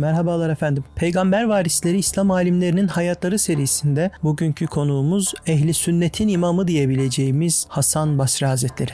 Merhabalar efendim. Peygamber varisleri İslam alimlerinin hayatları serisinde bugünkü konuğumuz ehli sünnetin imamı diyebileceğimiz Hasan Basri Hazretleri.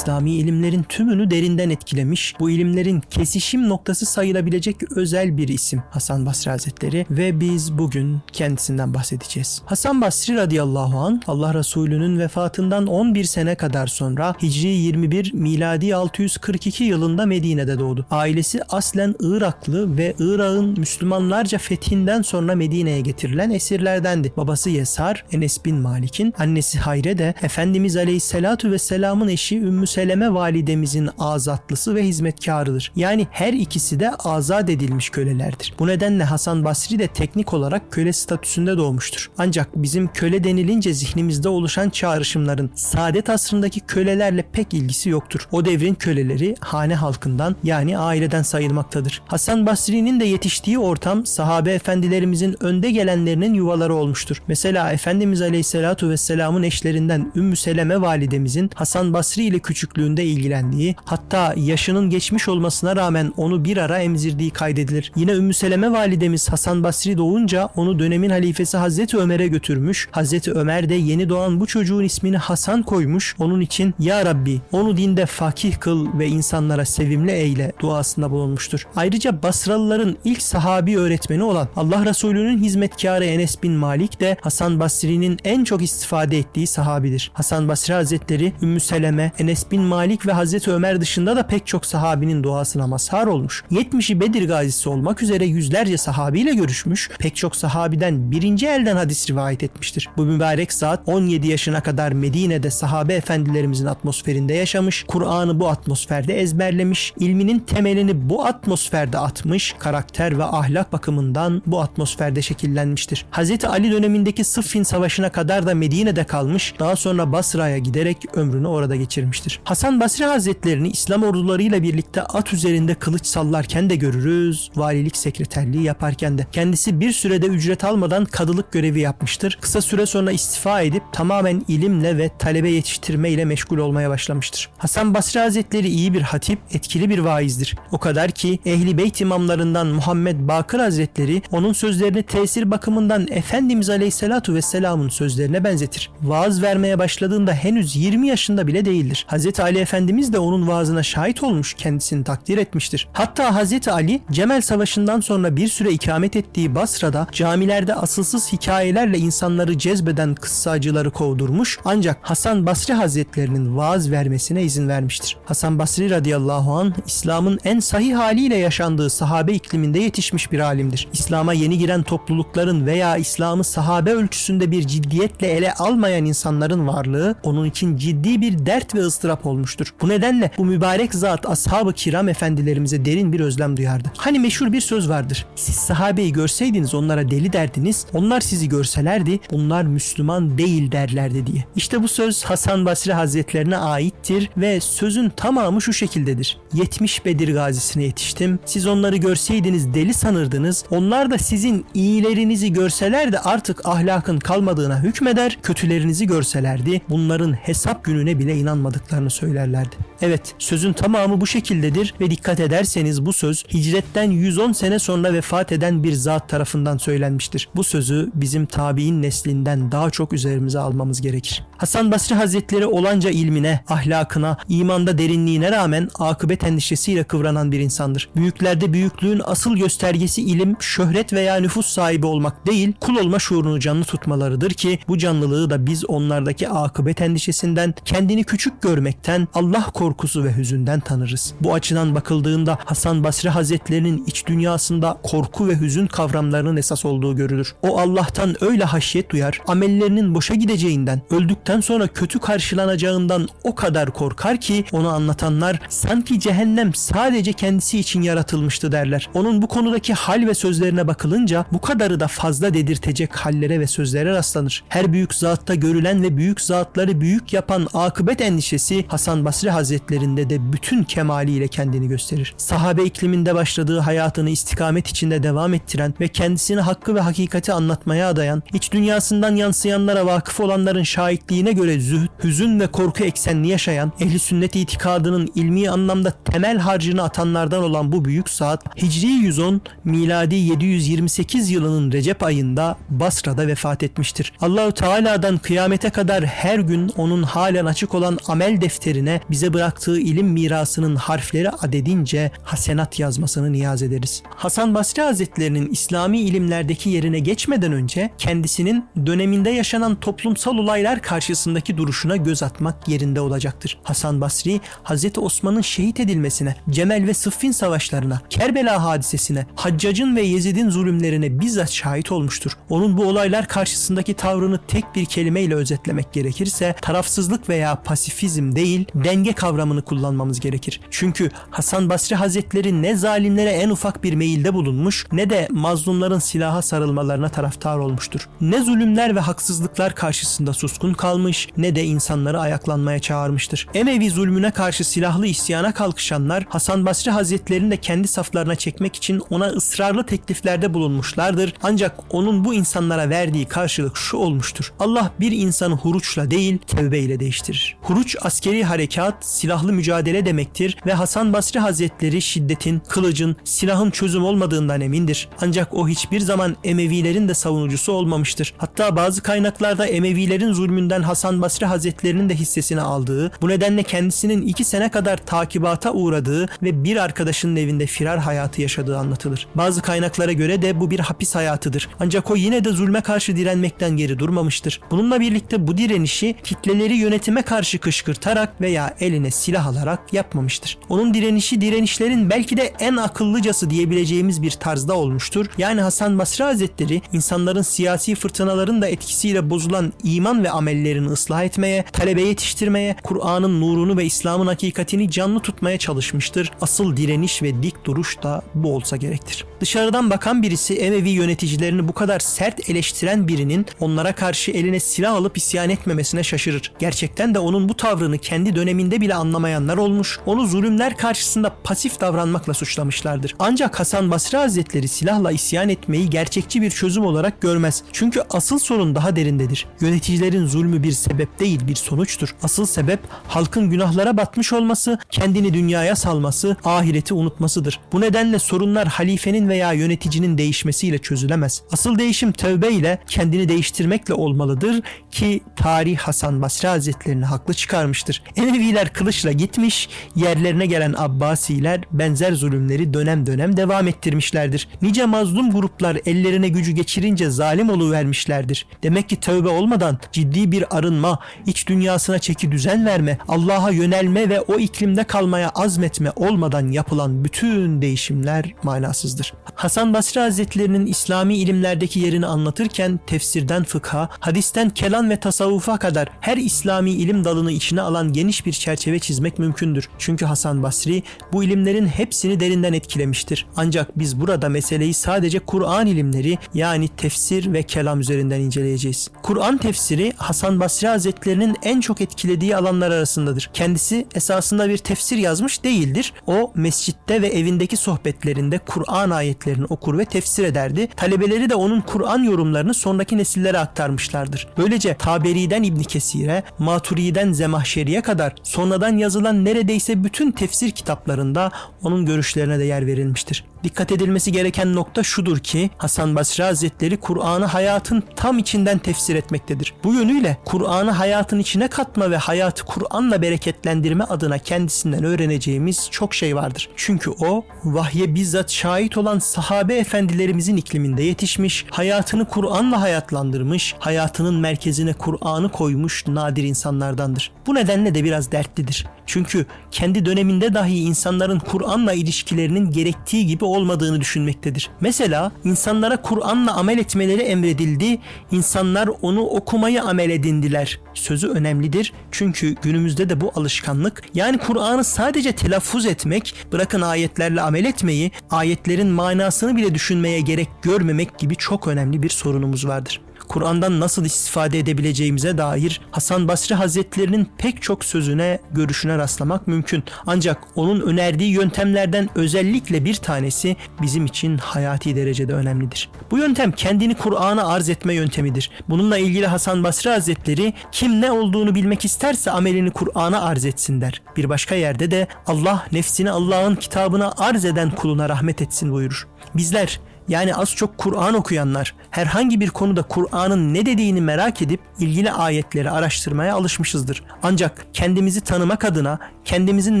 İslami ilimlerin tümünü derinden etkilemiş, bu ilimlerin kesişim noktası sayılabilecek özel bir isim Hasan Basri Hazretleri ve biz bugün kendisinden bahsedeceğiz. Hasan Basri radıyallahu an Allah Resulü'nün vefatından 11 sene kadar sonra Hicri 21 miladi 642 yılında Medine'de doğdu. Ailesi aslen Iraklı ve Irak'ın Müslümanlarca fethinden sonra Medine'ye getirilen esirlerdendi. Babası Yesar, Enes bin Malik'in, annesi Hayre de Efendimiz Aleyhisselatu Vesselam'ın eşi Ümmü Seleme validemizin azatlısı ve hizmetkarıdır. Yani her ikisi de azat edilmiş kölelerdir. Bu nedenle Hasan Basri de teknik olarak köle statüsünde doğmuştur. Ancak bizim köle denilince zihnimizde oluşan çağrışımların saadet asrındaki kölelerle pek ilgisi yoktur. O devrin köleleri hane halkından yani aileden sayılmaktadır. Hasan Basri'nin de yetiştiği ortam sahabe efendilerimizin önde gelenlerinin yuvaları olmuştur. Mesela Efendimiz Aleyhisselatu Vesselam'ın eşlerinden Ümmü Seleme validemizin Hasan Basri ile küçüklüğünde ilgilendiği, hatta yaşının geçmiş olmasına rağmen onu bir ara emzirdiği kaydedilir. Yine Ümmü Seleme validemiz Hasan Basri doğunca onu dönemin halifesi Hazreti Ömer'e götürmüş. Hazreti Ömer de yeni doğan bu çocuğun ismini Hasan koymuş. Onun için Ya Rabbi onu dinde fakih kıl ve insanlara sevimli eyle duasında bulunmuştur. Ayrıca Basralıların ilk sahabi öğretmeni olan Allah Resulü'nün hizmetkarı Enes bin Malik de Hasan Basri'nin en çok istifade ettiği sahabidir. Hasan Basri Hazretleri Ümmü Seleme, Enes bin Malik ve Hazreti Ömer dışında da pek çok sahabinin duasına mazhar olmuş. 70'i Bedir gazisi olmak üzere yüzlerce sahabiyle görüşmüş. Pek çok sahabiden birinci elden hadis rivayet etmiştir. Bu mübarek zat 17 yaşına kadar Medine'de sahabe efendilerimizin atmosferinde yaşamış. Kur'an'ı bu atmosferde ezberlemiş. ilminin temelini bu atmosferde atmış. Karakter ve ahlak bakımından bu atmosferde şekillenmiştir. Hazreti Ali dönemindeki Sıffin Savaşı'na kadar da Medine'de kalmış. Daha sonra Basra'ya giderek ömrünü orada geçirmiştir. Hasan Basri Hazretlerini İslam ordularıyla birlikte at üzerinde kılıç sallarken de görürüz. Valilik sekreterliği yaparken de. Kendisi bir sürede ücret almadan kadılık görevi yapmıştır. Kısa süre sonra istifa edip tamamen ilimle ve talebe yetiştirme ile meşgul olmaya başlamıştır. Hasan Basri Hazretleri iyi bir hatip, etkili bir vaizdir. O kadar ki Ehli Beyt imamlarından Muhammed Bakır Hazretleri onun sözlerini tesir bakımından Efendimiz Aleyhisselatu Vesselam'ın sözlerine benzetir. Vaaz vermeye başladığında henüz 20 yaşında bile değildir. Hazreti Ali Efendimiz de onun vaazına şahit olmuş, kendisini takdir etmiştir. Hatta Hazreti Ali Cemel Savaşı'ndan sonra bir süre ikamet ettiği Basra'da camilerde asılsız hikayelerle insanları cezbeden kıssacıları kovdurmuş ancak Hasan Basri Hazretlerinin vaaz vermesine izin vermiştir. Hasan Basri radıyallahu an İslam'ın en sahih haliyle yaşandığı sahabe ikliminde yetişmiş bir alimdir. İslam'a yeni giren toplulukların veya İslam'ı sahabe ölçüsünde bir ciddiyetle ele almayan insanların varlığı onun için ciddi bir dert ve ıstırap olmuştur. Bu nedenle bu mübarek zat ashab-ı kiram efendilerimize derin bir özlem duyardı. Hani meşhur bir söz vardır. Siz sahabeyi görseydiniz onlara deli derdiniz, onlar sizi görselerdi bunlar Müslüman değil derlerdi diye. İşte bu söz Hasan Basri Hazretlerine aittir ve sözün tamamı şu şekildedir. 70 Bedir gazisine yetiştim. Siz onları görseydiniz deli sanırdınız. Onlar da sizin iyilerinizi görselerdi artık ahlakın kalmadığına hükmeder. Kötülerinizi görselerdi bunların hesap gününe bile inanmadıklarını söylerlerdi. Evet sözün tamamı bu şekildedir ve dikkat ederseniz bu söz hicretten 110 sene sonra vefat eden bir zat tarafından söylenmiştir. Bu sözü bizim tabi'in neslinden daha çok üzerimize almamız gerekir. Hasan Basri Hazretleri olanca ilmine, ahlakına, imanda derinliğine rağmen akıbet endişesiyle kıvranan bir insandır. Büyüklerde büyüklüğün asıl göstergesi ilim, şöhret veya nüfus sahibi olmak değil, kul olma şuurunu canlı tutmalarıdır ki bu canlılığı da biz onlardaki akıbet endişesinden, kendini küçük görmekten, Allah korkusu ve hüzünden tanırız. Bu açıdan bakıldığında Hasan Basri Hazretlerinin iç dünyasında korku ve hüzün kavramlarının esas olduğu görülür. O Allah'tan öyle haşyet duyar, amellerinin boşa gideceğinden, öldükten sonra kötü karşılanacağından o kadar korkar ki onu anlatanlar sanki cehennem sadece kendisi için yaratılmıştı derler. Onun bu konudaki hal ve sözlerine bakılınca bu kadarı da fazla dedirtecek hallere ve sözlere rastlanır. Her büyük zatta görülen ve büyük zatları büyük yapan akıbet endişesi Hasan Basri Hazretleri Hazretlerinde de bütün kemaliyle kendini gösterir. Sahabe ikliminde başladığı hayatını istikamet içinde devam ettiren ve kendisini hakkı ve hakikati anlatmaya adayan, iç dünyasından yansıyanlara vakıf olanların şahitliğine göre zühd, hüzün ve korku eksenli yaşayan, ehli sünnet itikadının ilmi anlamda temel harcını atanlardan olan bu büyük saat, Hicri 110, miladi 728 yılının Recep ayında Basra'da vefat etmiştir. Allahu Teala'dan kıyamete kadar her gün onun halen açık olan amel defterine bize bıraktığı ilim mirasının harfleri adedince hasenat yazmasını niyaz ederiz. Hasan Basri Hazretlerinin İslami ilimlerdeki yerine geçmeden önce kendisinin döneminde yaşanan toplumsal olaylar karşısındaki duruşuna göz atmak yerinde olacaktır. Hasan Basri, Hazreti Osman'ın şehit edilmesine, Cemel ve Sıffin savaşlarına, Kerbela hadisesine, Haccac'ın ve Yezid'in zulümlerine bizzat şahit olmuştur. Onun bu olaylar karşısındaki tavrını tek bir kelimeyle özetlemek gerekirse tarafsızlık veya pasifizm değil denge kavramını kullanmamız gerekir. Çünkü Hasan Basri Hazretleri ne zalimlere en ufak bir meyilde bulunmuş ne de mazlumların silaha sarılmalarına taraftar olmuştur. Ne zulümler ve haksızlıklar karşısında suskun kalmış ne de insanları ayaklanmaya çağırmıştır. Emevi zulmüne karşı silahlı isyana kalkışanlar Hasan Basri Hazretlerini de kendi saflarına çekmek için ona ısrarlı tekliflerde bulunmuşlardır. Ancak onun bu insanlara verdiği karşılık şu olmuştur. Allah bir insanı huruçla değil tevbe değiştirir. Huruç askeri harekat, silahlı mücadele demektir ve Hasan Basri Hazretleri şiddetin, kılıcın, silahın çözüm olmadığından emindir. Ancak o hiçbir zaman Emevilerin de savunucusu olmamıştır. Hatta bazı kaynaklarda Emevilerin zulmünden Hasan Basri Hazretlerinin de hissesini aldığı, bu nedenle kendisinin iki sene kadar takibata uğradığı ve bir arkadaşının evinde firar hayatı yaşadığı anlatılır. Bazı kaynaklara göre de bu bir hapis hayatıdır. Ancak o yine de zulme karşı direnmekten geri durmamıştır. Bununla birlikte bu direnişi kitleleri yönetime karşı kışkırtarak veya eline silah alarak yapmamıştır. Onun direnişi direnişlerin belki de en akıllıcası diyebileceğimiz bir tarzda olmuştur. Yani Hasan Basri Hazretleri insanların siyasi fırtınaların da etkisiyle bozulan iman ve amellerini ıslah etmeye, talebe yetiştirmeye, Kur'an'ın nurunu ve İslam'ın hakikatini canlı tutmaya çalışmıştır. Asıl direniş ve dik duruş da bu olsa gerektir. Dışarıdan bakan birisi Emevi yöneticilerini bu kadar sert eleştiren birinin onlara karşı eline silah alıp isyan etmemesine şaşırır. Gerçekten de onun bu tavrını kendi döneminde bile anlamayanlar olmuş, onu zulümler karşısında pasif davranmakla suçlamışlardır. Ancak Hasan Basri Hazretleri silahla isyan etmeyi gerçekçi bir çözüm olarak görmez. Çünkü asıl sorun daha derindedir. Yöneticilerin zulmü bir sebep değil bir sonuçtur. Asıl sebep halkın günahlara batmış olması, kendini dünyaya salması, ahireti unutmasıdır. Bu nedenle sorunlar halifenin veya yöneticinin değişmesiyle çözülemez. Asıl değişim tövbe ile kendini değiştirmekle olmalıdır ki tarih Hasan Basri Hazretlerini haklı çıkarmıştır. Emeviler kılıçla gitmiş, yerlerine gelen Abbasiler benzer zulümleri dönem dönem devam ettirmişlerdir. Nice mazlum gruplar ellerine gücü geçirince zalim oluvermişlerdir. Demek ki tövbe olmadan ciddi bir arınma, iç dünyasına çeki düzen verme, Allah'a yönelme ve o iklimde kalmaya azmetme olmadan yapılan bütün değişimler manasızdır. Hasan Basri Hazretlerinin İslami ilimlerdeki yerini anlatırken tefsirden fıkha, hadisten kelam ve tasavvufa kadar her İslami ilim dalını içine alan geniş bir çerçeve çizmek mümkündür. Çünkü Hasan Basri bu ilimlerin hepsini derinden etkilemiştir. Ancak biz burada meseleyi sadece Kur'an ilimleri yani tefsir ve kelam üzerinden inceleyeceğiz. Kur'an tefsiri Hasan Basri Hazretlerinin en çok etkilediği alanlar arasındadır. Kendisi esasında bir tefsir yazmış değildir. O mescitte ve evindeki sohbetlerinde Kur'an ayetlerini okur ve tefsir ederdi. Talebeleri de onun Kur'an yorumlarını sonraki nesillere aktarmışlardır. Böylece Taberi'den İbn Kesir'e, Maturi'den Zemahşeri'ye kadar sonradan yazılan neredeyse bütün tefsir kitaplarında onun görüşlerine de yer verilmiştir. Dikkat edilmesi gereken nokta şudur ki Hasan Basri Hazretleri Kur'an'ı hayatın tam içinden tefsir etmektedir. Bu yönüyle Kur'an'ı hayatın içine katma ve hayatı Kur'an'la bereketlendirme adına kendisinden öğreneceğimiz çok şey vardır. Çünkü o vahye bizzat şahit olan sahabe efendilerimizin ikliminde yetişmiş, hayatını Kur'an'la hayatlandırmış, hayatının merkezine Kur'an'ı koymuş nadir insanlardandır. Bu nedenle de biraz dertlidir. Çünkü kendi döneminde dahi insanların Kur'an'la ilişkilerinin gerektiği gibi olmadığını düşünmektedir. Mesela insanlara Kur'an'la amel etmeleri emredildi, insanlar onu okumayı amel edindiler. Sözü önemlidir çünkü günümüzde de bu alışkanlık yani Kur'an'ı sadece telaffuz etmek, bırakın ayetlerle amel etmeyi, ayetlerin manasını bile düşünmeye gerek görmemek gibi çok önemli bir sorunumuz vardır. Kur'an'dan nasıl istifade edebileceğimize dair Hasan Basri Hazretlerinin pek çok sözüne, görüşüne rastlamak mümkün. Ancak onun önerdiği yöntemlerden özellikle bir tanesi bizim için hayati derecede önemlidir. Bu yöntem kendini Kur'an'a arz etme yöntemidir. Bununla ilgili Hasan Basri Hazretleri kim ne olduğunu bilmek isterse amelini Kur'an'a arz etsin der. Bir başka yerde de Allah nefsini Allah'ın kitabına arz eden kuluna rahmet etsin buyurur. Bizler yani az çok Kur'an okuyanlar herhangi bir konuda Kur'an'ın ne dediğini merak edip ilgili ayetleri araştırmaya alışmışızdır. Ancak kendimizi tanımak adına kendimizin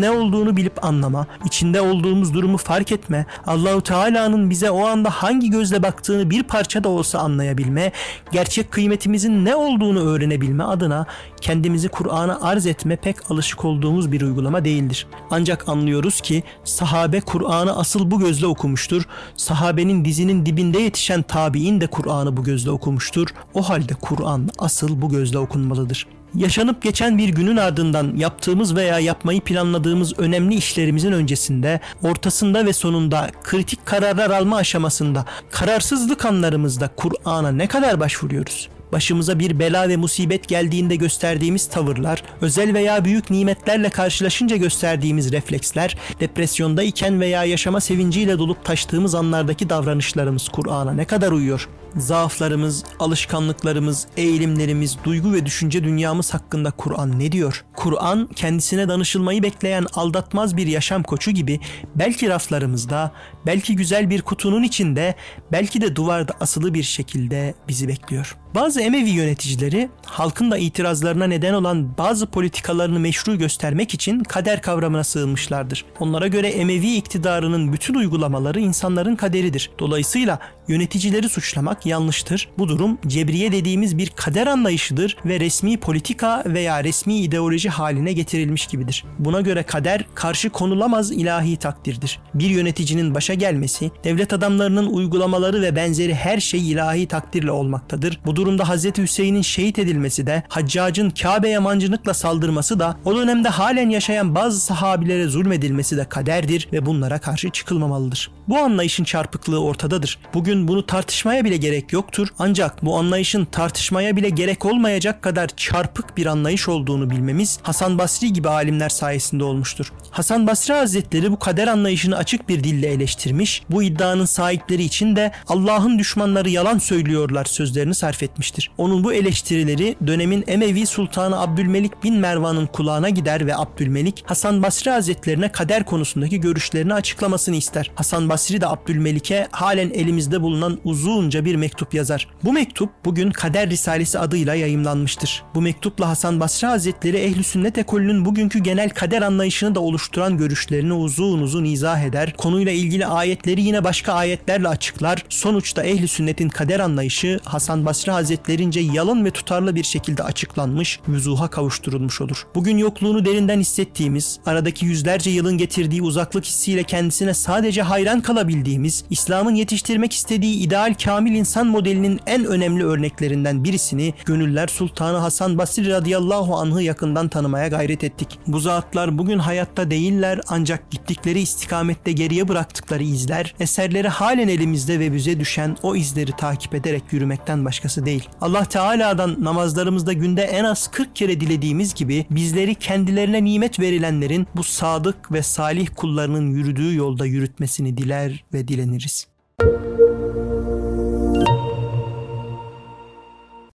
ne olduğunu bilip anlama, içinde olduğumuz durumu fark etme, Allahu Teala'nın bize o anda hangi gözle baktığını bir parça da olsa anlayabilme, gerçek kıymetimizin ne olduğunu öğrenebilme adına kendimizi Kur'an'a arz etme pek alışık olduğumuz bir uygulama değildir. Ancak anlıyoruz ki sahabe Kur'an'ı asıl bu gözle okumuştur. Sahabenin dizinin dibinde yetişen tabi'in de Kur'an'ı bu gözle okumuştur. O halde Kur'an asıl bu gözle okunmalıdır. Yaşanıp geçen bir günün ardından yaptığımız veya yapmayı planladığımız önemli işlerimizin öncesinde, ortasında ve sonunda, kritik kararlar alma aşamasında, kararsızlık anlarımızda Kur'an'a ne kadar başvuruyoruz? Başımıza bir bela ve musibet geldiğinde gösterdiğimiz tavırlar, özel veya büyük nimetlerle karşılaşınca gösterdiğimiz refleksler, depresyondayken veya yaşama sevinciyle dolup taştığımız anlardaki davranışlarımız Kur'an'a ne kadar uyuyor? Zaaflarımız, alışkanlıklarımız, eğilimlerimiz, duygu ve düşünce dünyamız hakkında Kur'an ne diyor? Kur'an kendisine danışılmayı bekleyen aldatmaz bir yaşam koçu gibi belki raflarımızda, belki güzel bir kutunun içinde, belki de duvarda asılı bir şekilde bizi bekliyor. Bazı Emevi yöneticileri halkın da itirazlarına neden olan bazı politikalarını meşru göstermek için kader kavramına sığınmışlardır. Onlara göre Emevi iktidarının bütün uygulamaları insanların kaderidir. Dolayısıyla yöneticileri suçlamak yanlıştır. Bu durum cebriye dediğimiz bir kader anlayışıdır ve resmi politika veya resmi ideoloji haline getirilmiş gibidir. Buna göre kader karşı konulamaz ilahi takdirdir. Bir yöneticinin başa gelmesi, devlet adamlarının uygulamaları ve benzeri her şey ilahi takdirle olmaktadır. Bu durumda Hz. Hüseyin'in şehit edilmesi de, Haccac'ın Kabe'ye mancınıkla saldırması da, o dönemde halen yaşayan bazı sahabilere zulmedilmesi de kaderdir ve bunlara karşı çıkılmamalıdır. Bu anlayışın çarpıklığı ortadadır. Bugün bunu tartışmaya bile gerek yoktur. Ancak bu anlayışın tartışmaya bile gerek olmayacak kadar çarpık bir anlayış olduğunu bilmemiz Hasan Basri gibi alimler sayesinde olmuştur. Hasan Basri Hazretleri bu kader anlayışını açık bir dille eleştirmiş. Bu iddianın sahipleri için de Allah'ın düşmanları yalan söylüyorlar sözlerini sarf etmiştir. Onun bu eleştirileri dönemin Emevi Sultanı Abdülmelik bin Mervan'ın kulağına gider ve Abdülmelik Hasan Basri Hazretlerine kader konusundaki görüşlerini açıklamasını ister. Hasan Basri de Abdülmelik'e halen elimizde bulunan uzunca bir mektup yazar. Bu mektup bugün Kader Risalesi adıyla yayımlanmıştır. Bu mektupla Hasan Basri Hazretleri Ehl-i Sünnet ekolünün bugünkü genel kader anlayışını da oluşturan görüşlerini uzun uzun izah eder. Konuyla ilgili ayetleri yine başka ayetlerle açıklar. Sonuçta Ehl-i Sünnet'in kader anlayışı Hasan Basri Hazretlerince yalın ve tutarlı bir şekilde açıklanmış, vüzuha kavuşturulmuş olur. Bugün yokluğunu derinden hissettiğimiz, aradaki yüzlerce yılın getirdiği uzaklık hissiyle kendisine sadece hayran kalabildiğimiz, İslam'ın yetiştirmek istediği ideal kamil insan modelinin en önemli örneklerinden birisini Gönüller Sultanı Hasan Basri radıyallahu anh'ı yakından tanımaya gayret ettik. Bu zatlar bugün hayatta değiller ancak gittikleri istikamette geriye bıraktıkları izler, eserleri halen elimizde ve bize düşen o izleri takip ederek yürümekten başkası değil. Allah Teala'dan namazlarımızda günde en az 40 kere dilediğimiz gibi bizleri kendilerine nimet verilenlerin bu sadık ve salih kullarının yürüdüğü yolda yürütmesini diler ve dileniriz.